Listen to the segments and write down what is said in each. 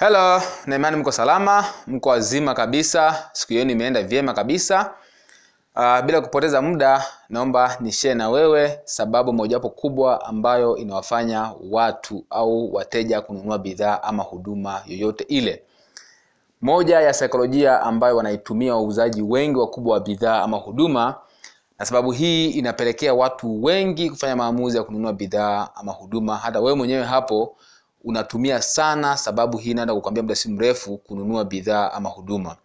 Hello, na imani mko salama, mko wazima kabisa. Siku yenu imeenda vyema kabisa. Uh, bila kupoteza muda, naomba nishare na wewe sababu mojawapo kubwa ambayo inawafanya watu au wateja kununua bidhaa ama huduma yoyote ile. Moja ya saikolojia ambayo wanaitumia wauzaji wengi wakubwa wa bidhaa ama huduma, na sababu hii inapelekea watu wengi kufanya maamuzi ya kununua bidhaa ama huduma. Hata wewe mwenyewe hapo unatumia sana sababu hii, naenda kukwambia muda si mrefu, kununua bidhaa ama huduma.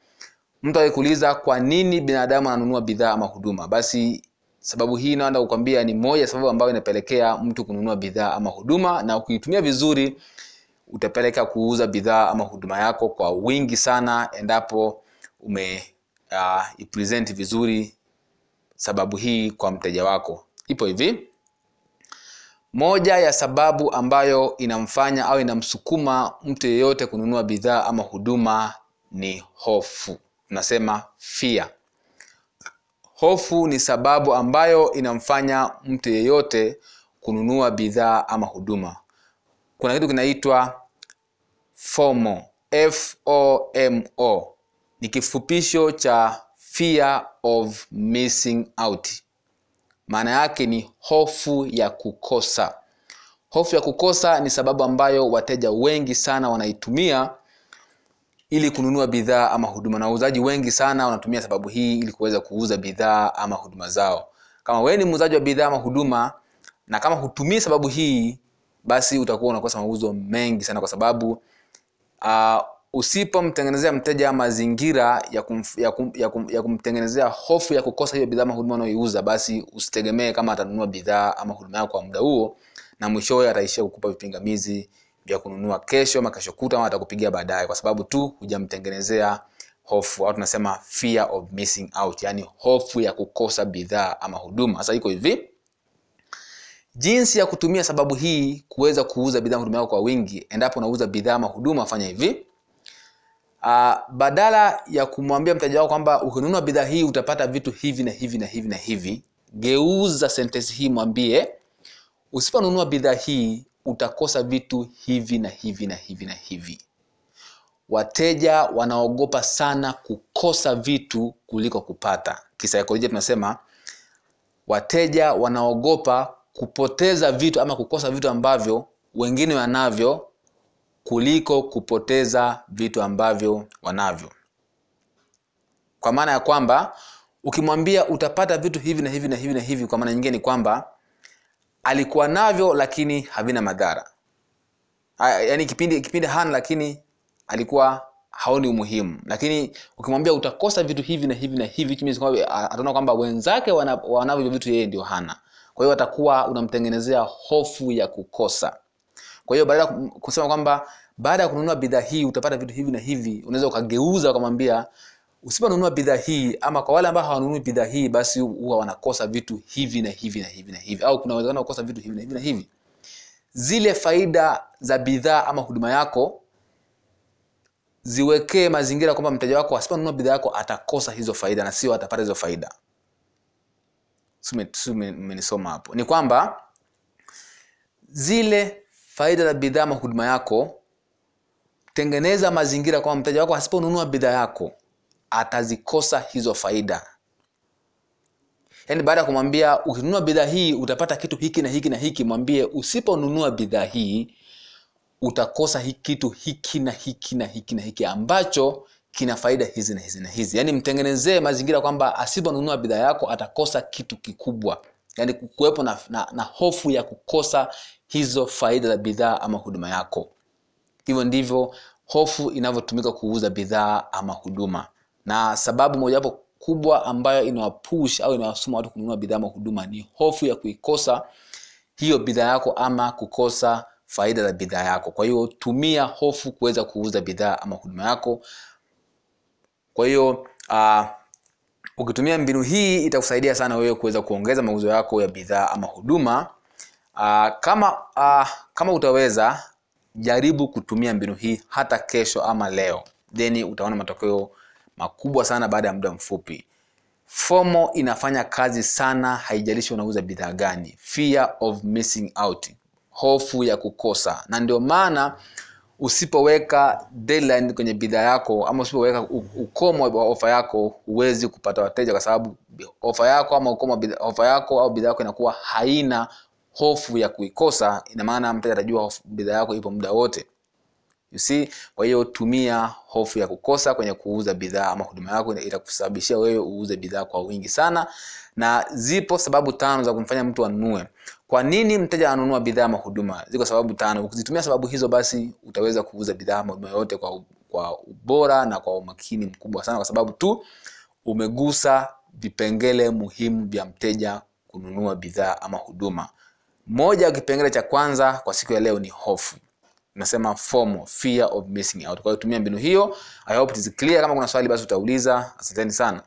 Mtu akikuuliza kwa nini binadamu ananunua bidhaa ama huduma, basi sababu hii naenda kukwambia ni moja sababu ambayo inapelekea mtu kununua bidhaa ama huduma, na ukiitumia vizuri utapeleka kuuza bidhaa ama huduma yako kwa wingi sana, endapo ume uh, ipresent vizuri sababu hii kwa mteja wako. Ipo hivi, moja ya sababu ambayo inamfanya au inamsukuma mtu yeyote kununua bidhaa ama huduma ni hofu. Tunasema fear. Hofu ni sababu ambayo inamfanya mtu yeyote kununua bidhaa ama huduma. Kuna kitu kinaitwa FOMO, F-O-M-O. Ni kifupisho cha fear of missing out. Maana yake ni hofu ya kukosa. Hofu ya kukosa ni sababu ambayo wateja wengi sana wanaitumia ili kununua bidhaa ama huduma, na wauzaji wengi sana wanatumia sababu hii ili kuweza kuuza bidhaa ama huduma zao. Kama wewe ni muuzaji wa bidhaa ama huduma, na kama hutumii sababu hii, basi utakuwa unakosa mauzo mengi sana, kwa sababu uh, usipomtengenezea mteja mazingira ya, kum, ya, kum, ya, kum, ya kumtengenezea hofu ya kukosa hiyo bidhaa ama huduma unayoiuza, basi usitegemee kama atanunua bidhaa ama huduma yako kwa muda huo, na mwishowe ataishia kukupa vipingamizi vya kununua kesho ama kesho kuta, ama atakupigia baadaye, kwa sababu tu hujamtengenezea hofu au tunasema fear of missing out, yani hofu ya kukosa bidhaa ama huduma. Sasa iko hivi, jinsi ya kutumia sababu hii kuweza kuuza bidhaa huduma yako kwa wingi. Endapo unauza bidhaa ama huduma, fanya hivi uh, badala ya kumwambia mteja wako kwamba ukinunua bidhaa hii utapata vitu hivi na hivi na hivi na hivi, geuza sentensi hii, mwambie usiponunua bidhaa hii utakosa vitu hivi na hivi na hivi na hivi. Wateja wanaogopa sana kukosa vitu kuliko kupata. Kisaikolojia tunasema wateja wanaogopa kupoteza vitu ama kukosa vitu ambavyo wengine wanavyo kuliko kupoteza vitu ambavyo wanavyo. Kwa maana ya kwamba ukimwambia utapata vitu hivi na hivi na hivi na hivi, kwa maana nyingine ni kwamba alikuwa navyo lakini havina madhara, yaani kipindi kipindi hana, lakini alikuwa haoni umuhimu. Lakini ukimwambia utakosa vitu hivi na hivi na hivi, ataona kwamba wenzake wanavyo vitu, yeye ndio hana. Kwa hiyo atakuwa unamtengenezea hofu ya kukosa. Kwa hiyo baada kusema kwamba baada ya kununua bidhaa hii utapata vitu hivi na hivi, unaweza ukageuza ukamwambia usiponunua bidhaa hii, ama kwa wale ambao hawanunui bidhaa hii, basi huwa wanakosa vitu hivi na hivi na hivi na hivi, au kuna uwezekano kukosa vitu hivi na hivi na hivi. Zile faida za bidhaa ama huduma yako ziwekee mazingira kwamba mteja wako asiponunua bidhaa yako atakosa hizo faida na sio atapata hizo faida. Umenisoma hapo? Ni kwamba zile faida za bidhaa ama huduma yako, tengeneza mazingira kwamba mteja wako asiponunua bidhaa yako atazikosa hizo faida. Yaani, baada ya kumwambia ukinunua bidhaa hii utapata kitu hiki na hiki na hiki, mwambie usiponunua bidhaa hii utakosa hiki kitu hiki na hiki na hiki na hiki ambacho kina faida hizi na hizi na hizi. Yaani, mtengenezee mazingira kwamba asiponunua bidhaa yako atakosa kitu kikubwa, yaani kuwepo na, na, na hofu ya kukosa hizo faida za bidhaa ama huduma yako. Hivyo ndivyo hofu inavyotumika kuuza bidhaa ama huduma, na sababu mojawapo kubwa ambayo inawapush au inawasuma watu kununua bidhaa ama huduma ni hofu ya kuikosa hiyo bidhaa yako ama kukosa faida za bidhaa yako. Kwa hiyo tumia hofu kuweza kuuza bidhaa ama huduma yako. Kwa hiyo uh, ukitumia mbinu hii itakusaidia sana wewe kuweza kuongeza mauzo yako ya bidhaa ama huduma. Uh, kama uh, kama utaweza jaribu kutumia mbinu hii hata kesho ama leo, then utaona matokeo makubwa sana baada ya muda mfupi. FOMO inafanya kazi sana, haijalishi unauza bidhaa gani. Fear of missing out, hofu ya kukosa, na ndio maana usipoweka deadline kwenye bidhaa yako ama usipoweka ukomo wa ofa yako huwezi kupata wateja kwa sababu ofa yako ama ukomo ofa yako au bidhaa yako inakuwa haina hofu ya kuikosa ina maana mteja atajua bidhaa yako ipo muda wote. You see? Kwa hiyo tumia hofu ya kukosa kwenye kuuza bidhaa ama huduma yako itakusababishia wewe uuze bidhaa kwa wingi sana. Na zipo sababu tano za kumfanya mtu anunue. Kwa nini mteja anunua bidhaa ama huduma? Ziko sababu tano. Ukizitumia sababu hizo basi utaweza kuuza bidhaa ama huduma kwa, kwa ubora na kwa umakini mkubwa sana kwa sababu tu umegusa vipengele muhimu vya mteja kununua bidhaa ama huduma moja ya kipengele cha kwanza kwa siku ya leo ni hofu. Nasema FOMO, fear of missing out. Kwa hiyo tumia mbinu hiyo. I hope it is clear. Kama kuna swali basi utauliza. Asanteni sana